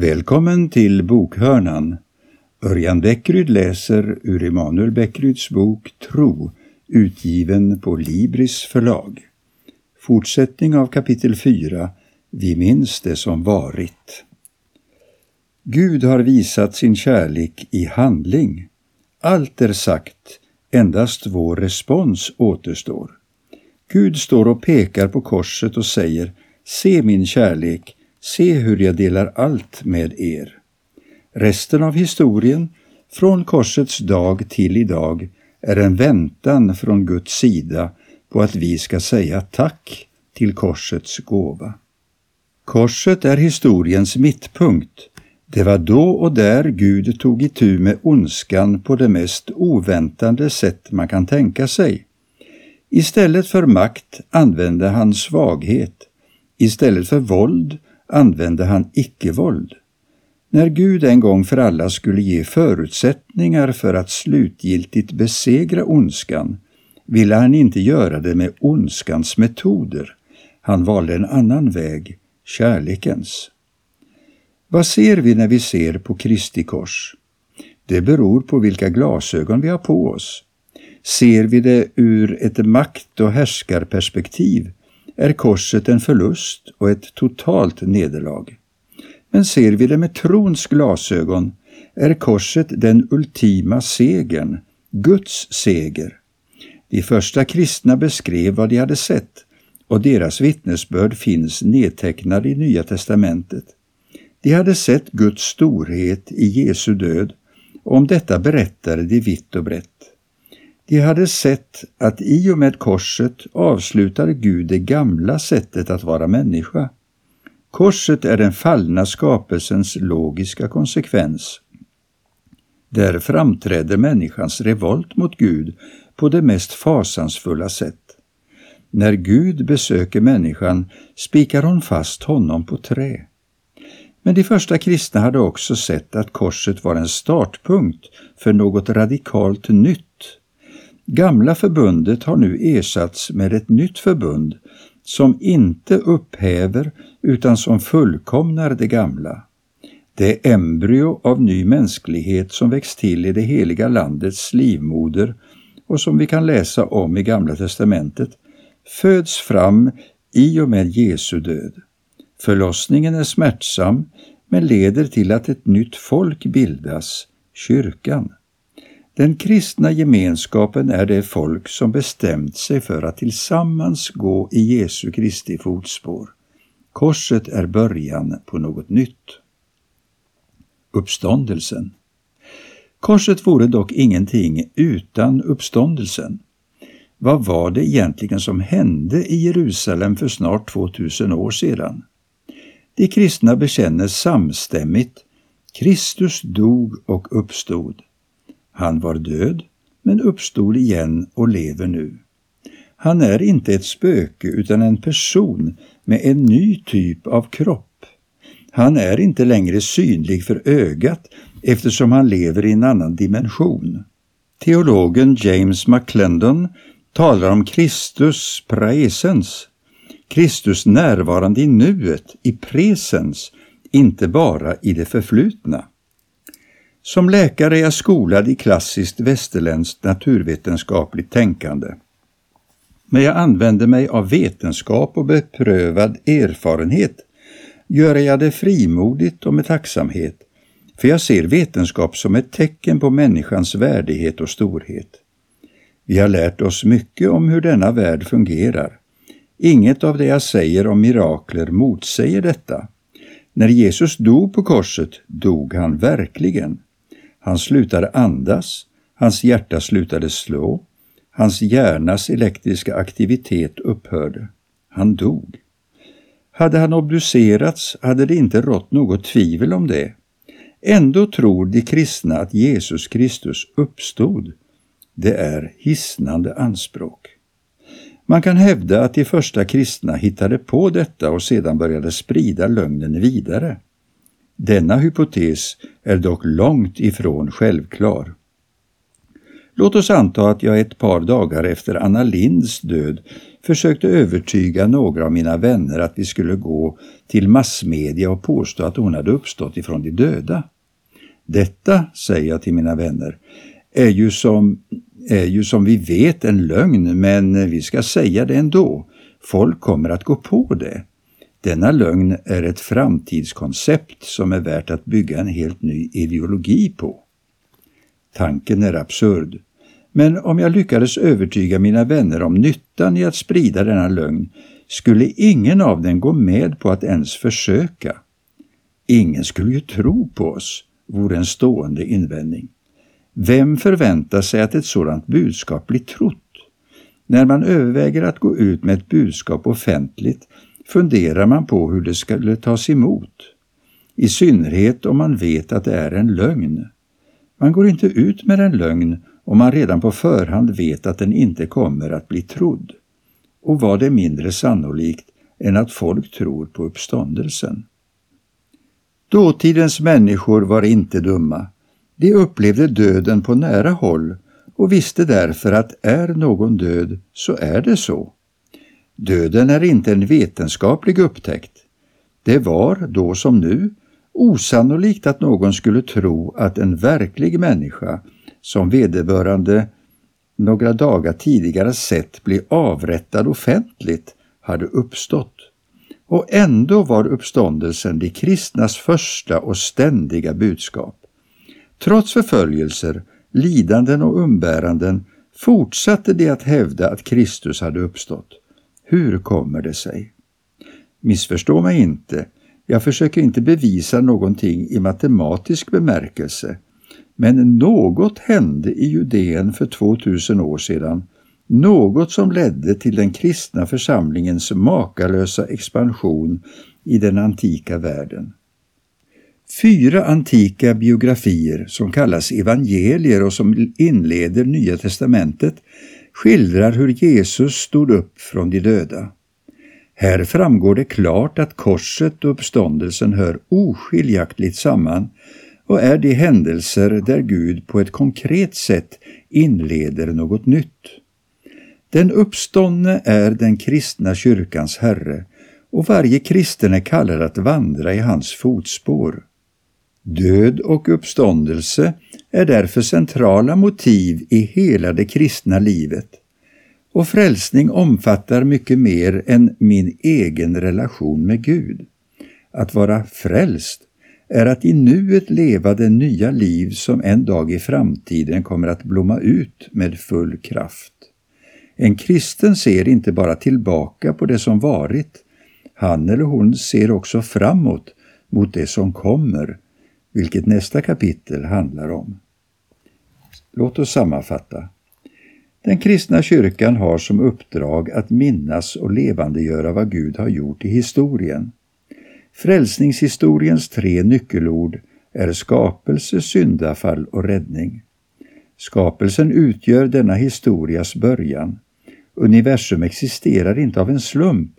Välkommen till Bokhörnan. Örjan Bäckryd läser ur Emanuel Bäckryds bok Tro, utgiven på Libris förlag. Fortsättning av kapitel 4. Vi minns det som varit. Gud har visat sin kärlek i handling. Allt är sagt, endast vår respons återstår. Gud står och pekar på korset och säger Se min kärlek, se hur jag delar allt med er. Resten av historien, från korsets dag till idag, är en väntan från Guds sida på att vi ska säga tack till korsets gåva. Korset är historiens mittpunkt. Det var då och där Gud tog itu med ondskan på det mest oväntande sätt man kan tänka sig. Istället för makt använde han svaghet. Istället för våld använde han icke-våld. När Gud en gång för alla skulle ge förutsättningar för att slutgiltigt besegra ondskan ville han inte göra det med ondskans metoder. Han valde en annan väg, kärlekens. Vad ser vi när vi ser på Kristi kors? Det beror på vilka glasögon vi har på oss. Ser vi det ur ett makt och härskarperspektiv är korset en förlust och ett totalt nederlag. Men ser vi det med trons glasögon är korset den ultima segern, Guds seger. De första kristna beskrev vad de hade sett och deras vittnesbörd finns nedtecknade i Nya testamentet. De hade sett Guds storhet i Jesu död och om detta berättade de vitt och brett. De hade sett att i och med korset avslutar Gud det gamla sättet att vara människa. Korset är den fallna skapelsens logiska konsekvens. Där framträder människans revolt mot Gud på det mest fasansfulla sätt. När Gud besöker människan spikar hon fast honom på trä. Men de första kristna hade också sett att korset var en startpunkt för något radikalt nytt Gamla förbundet har nu ersatts med ett nytt förbund som inte upphäver utan som fullkomnar det gamla. Det embryo av ny mänsklighet som växt till i det heliga landets livmoder och som vi kan läsa om i Gamla testamentet föds fram i och med Jesu död. Förlossningen är smärtsam men leder till att ett nytt folk bildas, kyrkan. Den kristna gemenskapen är det folk som bestämt sig för att tillsammans gå i Jesu Kristi fotspår. Korset är början på något nytt. Uppståndelsen Korset vore dock ingenting utan uppståndelsen. Vad var det egentligen som hände i Jerusalem för snart 2000 år sedan? De kristna bekänner samstämmigt Kristus dog och uppstod. Han var död, men uppstod igen och lever nu. Han är inte ett spöke utan en person med en ny typ av kropp. Han är inte längre synlig för ögat eftersom han lever i en annan dimension. Teologen James McClendon talar om Kristus praesens, Kristus närvarande i nuet, i presens, inte bara i det förflutna. Som läkare är jag skolad i klassiskt västerländskt naturvetenskapligt tänkande. Men jag använder mig av vetenskap och beprövad erfarenhet gör jag det frimodigt och med tacksamhet, för jag ser vetenskap som ett tecken på människans värdighet och storhet. Vi har lärt oss mycket om hur denna värld fungerar. Inget av det jag säger om mirakler motsäger detta. När Jesus dog på korset dog han verkligen. Han slutade andas, hans hjärta slutade slå, hans hjärnas elektriska aktivitet upphörde. Han dog. Hade han obducerats hade det inte rått något tvivel om det. Ändå tror de kristna att Jesus Kristus uppstod. Det är hisnande anspråk. Man kan hävda att de första kristna hittade på detta och sedan började sprida lögnen vidare. Denna hypotes är dock långt ifrån självklar. Låt oss anta att jag ett par dagar efter Anna Linds död försökte övertyga några av mina vänner att vi skulle gå till massmedia och påstå att hon hade uppstått ifrån de döda. Detta, säger jag till mina vänner, är ju som, är ju som vi vet en lögn, men vi ska säga det ändå. Folk kommer att gå på det. Denna lögn är ett framtidskoncept som är värt att bygga en helt ny ideologi på. Tanken är absurd. Men om jag lyckades övertyga mina vänner om nyttan i att sprida denna lögn skulle ingen av dem gå med på att ens försöka. Ingen skulle ju tro på oss, vore en stående invändning. Vem förväntar sig att ett sådant budskap blir trott? När man överväger att gå ut med ett budskap offentligt funderar man på hur det skulle tas emot. I synnerhet om man vet att det är en lögn. Man går inte ut med en lögn om man redan på förhand vet att den inte kommer att bli trodd. Och vad är mindre sannolikt än att folk tror på uppståndelsen? Dåtidens människor var inte dumma. De upplevde döden på nära håll och visste därför att är någon död så är det så. Döden är inte en vetenskaplig upptäckt. Det var, då som nu, osannolikt att någon skulle tro att en verklig människa, som vederbörande några dagar tidigare sett bli avrättad offentligt, hade uppstått. Och ändå var uppståndelsen de kristnas första och ständiga budskap. Trots förföljelser, lidanden och umbäranden fortsatte de att hävda att Kristus hade uppstått. Hur kommer det sig? Missförstå mig inte, jag försöker inte bevisa någonting i matematisk bemärkelse, men något hände i Judeen för 2000 år sedan, något som ledde till den kristna församlingens makalösa expansion i den antika världen. Fyra antika biografier som kallas evangelier och som inleder Nya testamentet skildrar hur Jesus stod upp från de döda. Här framgår det klart att korset och uppståndelsen hör oskiljaktigt samman och är de händelser där Gud på ett konkret sätt inleder något nytt. Den uppståndne är den kristna kyrkans Herre och varje kristen är kallad att vandra i hans fotspår. Död och uppståndelse är därför centrala motiv i hela det kristna livet. Och frälsning omfattar mycket mer än min egen relation med Gud. Att vara frälst är att i nuet leva det nya liv som en dag i framtiden kommer att blomma ut med full kraft. En kristen ser inte bara tillbaka på det som varit, han eller hon ser också framåt mot det som kommer, vilket nästa kapitel handlar om. Låt oss sammanfatta. Den kristna kyrkan har som uppdrag att minnas och levandegöra vad Gud har gjort i historien. Frälsningshistoriens tre nyckelord är skapelse, syndafall och räddning. Skapelsen utgör denna historias början. Universum existerar inte av en slump.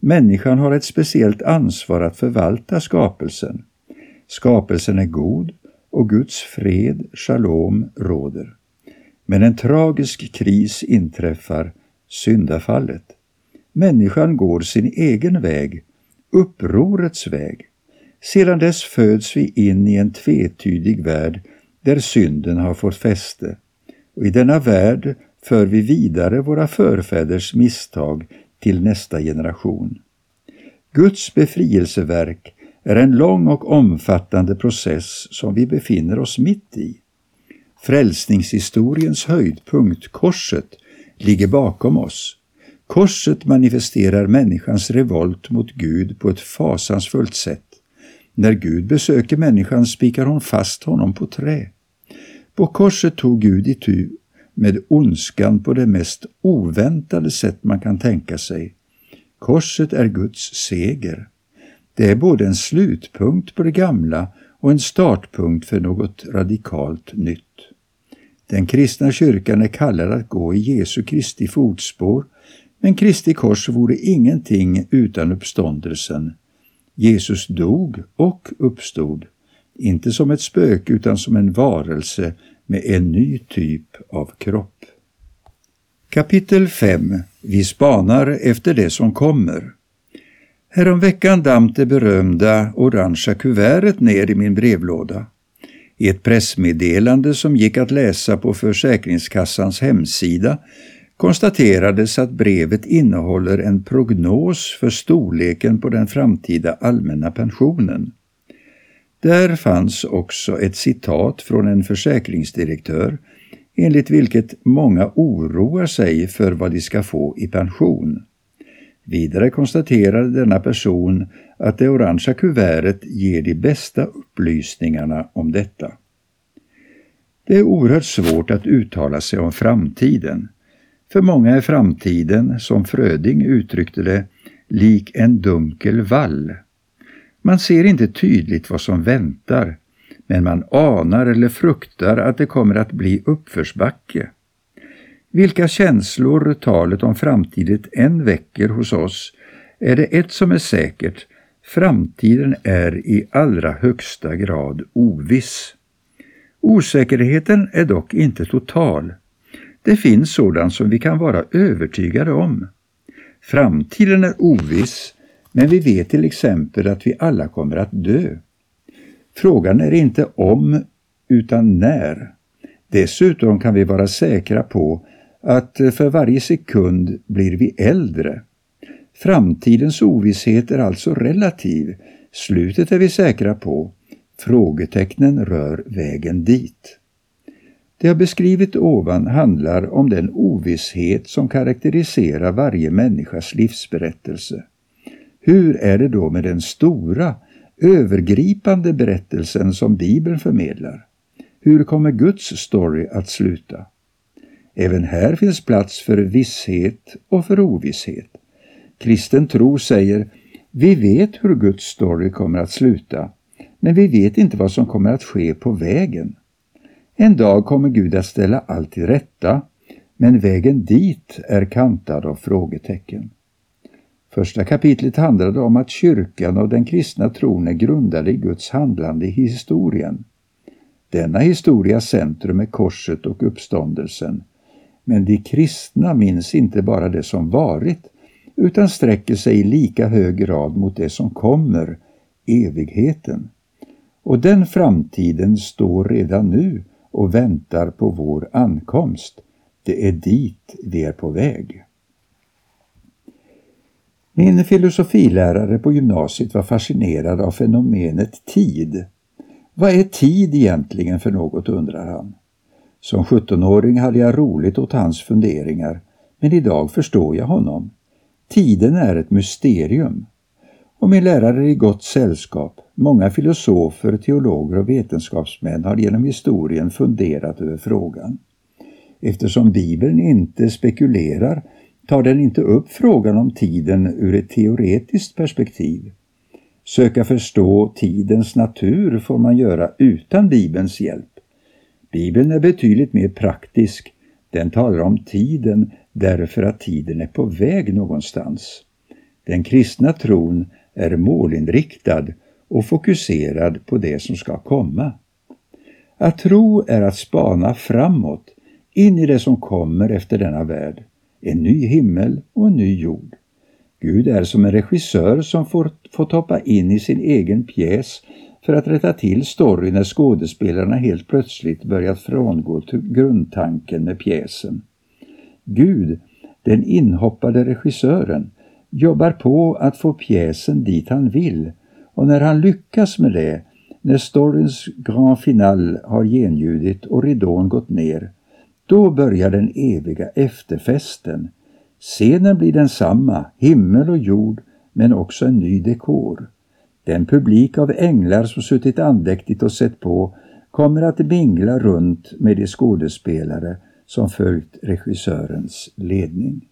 Människan har ett speciellt ansvar att förvalta skapelsen. Skapelsen är god och Guds fred, shalom, råder. Men en tragisk kris inträffar, syndafallet. Människan går sin egen väg, upprorets väg. Sedan dess föds vi in i en tvetydig värld där synden har fått fäste. Och i denna värld för vi vidare våra förfäders misstag till nästa generation. Guds befrielseverk är en lång och omfattande process som vi befinner oss mitt i. Frälsningshistoriens höjdpunkt, korset, ligger bakom oss. Korset manifesterar människans revolt mot Gud på ett fasansfullt sätt. När Gud besöker människan spikar hon fast honom på trä. På korset tog Gud itu med ondskan på det mest oväntade sätt man kan tänka sig. Korset är Guds seger. Det är både en slutpunkt på det gamla och en startpunkt för något radikalt nytt. Den kristna kyrkan är kallad att gå i Jesu Kristi fotspår, men Kristi kors vore ingenting utan uppståndelsen. Jesus dog och uppstod. inte som ett spöke utan som en varelse med en ny typ av kropp. Kapitel 5 Vi spanar efter det som kommer. Häromveckan damp det berömda orangea kuvertet ner i min brevlåda. I ett pressmeddelande som gick att läsa på Försäkringskassans hemsida konstaterades att brevet innehåller en prognos för storleken på den framtida allmänna pensionen. Där fanns också ett citat från en försäkringsdirektör enligt vilket många oroar sig för vad de ska få i pension. Vidare konstaterade denna person att det orangea kuvertet ger de bästa upplysningarna om detta. Det är oerhört svårt att uttala sig om framtiden. För många är framtiden, som Fröding uttryckte det, lik en dunkel vall. Man ser inte tydligt vad som väntar, men man anar eller fruktar att det kommer att bli uppförsbacke. Vilka känslor talet om framtiden än väcker hos oss är det ett som är säkert, framtiden är i allra högsta grad oviss. Osäkerheten är dock inte total. Det finns sådant som vi kan vara övertygade om. Framtiden är oviss, men vi vet till exempel att vi alla kommer att dö. Frågan är inte om, utan när. Dessutom kan vi vara säkra på att eh, för varje sekund blir vi äldre. Framtidens ovisshet är alltså relativ. Slutet är vi säkra på. Frågetecknen rör vägen dit. Det jag beskrivit ovan handlar om den ovisshet som karaktäriserar varje människas livsberättelse. Hur är det då med den stora, övergripande berättelsen som Bibeln förmedlar? Hur kommer Guds story att sluta? Även här finns plats för visshet och för ovisshet. Kristen tro säger vi vet hur Guds story kommer att sluta, men vi vet inte vad som kommer att ske på vägen. En dag kommer Gud att ställa allt till rätta, men vägen dit är kantad av frågetecken. Första kapitlet handlade om att kyrkan och den kristna tron är grundade i Guds handlande i historien. Denna historias centrum är korset och uppståndelsen, men de kristna minns inte bara det som varit, utan sträcker sig i lika hög grad mot det som kommer, evigheten. Och den framtiden står redan nu och väntar på vår ankomst. Det är dit vi är på väg. Min filosofilärare på gymnasiet var fascinerad av fenomenet tid. Vad är tid egentligen för något, undrar han. Som 17-åring hade jag roligt åt hans funderingar, men idag förstår jag honom. Tiden är ett mysterium. Och min lärare är i gott sällskap. Många filosofer, teologer och vetenskapsmän har genom historien funderat över frågan. Eftersom Bibeln inte spekulerar tar den inte upp frågan om tiden ur ett teoretiskt perspektiv. Söka förstå tidens natur får man göra utan Bibelns hjälp. Bibeln är betydligt mer praktisk. Den talar om tiden därför att tiden är på väg någonstans. Den kristna tron är målinriktad och fokuserad på det som ska komma. Att tro är att spana framåt, in i det som kommer efter denna värld, en ny himmel och en ny jord. Gud är som en regissör som får, får hoppa in i sin egen pjäs för att rätta till storyn när skådespelarna helt plötsligt börjat frångå grundtanken med pjäsen. Gud, den inhoppade regissören, jobbar på att få pjäsen dit han vill och när han lyckas med det, när storyns grand final har genljudit och ridån gått ner, då börjar den eviga efterfesten. Scenen blir densamma, himmel och jord, men också en ny dekor. Den publik av änglar som suttit andäktigt och sett på kommer att mingla runt med de skådespelare som följt regissörens ledning.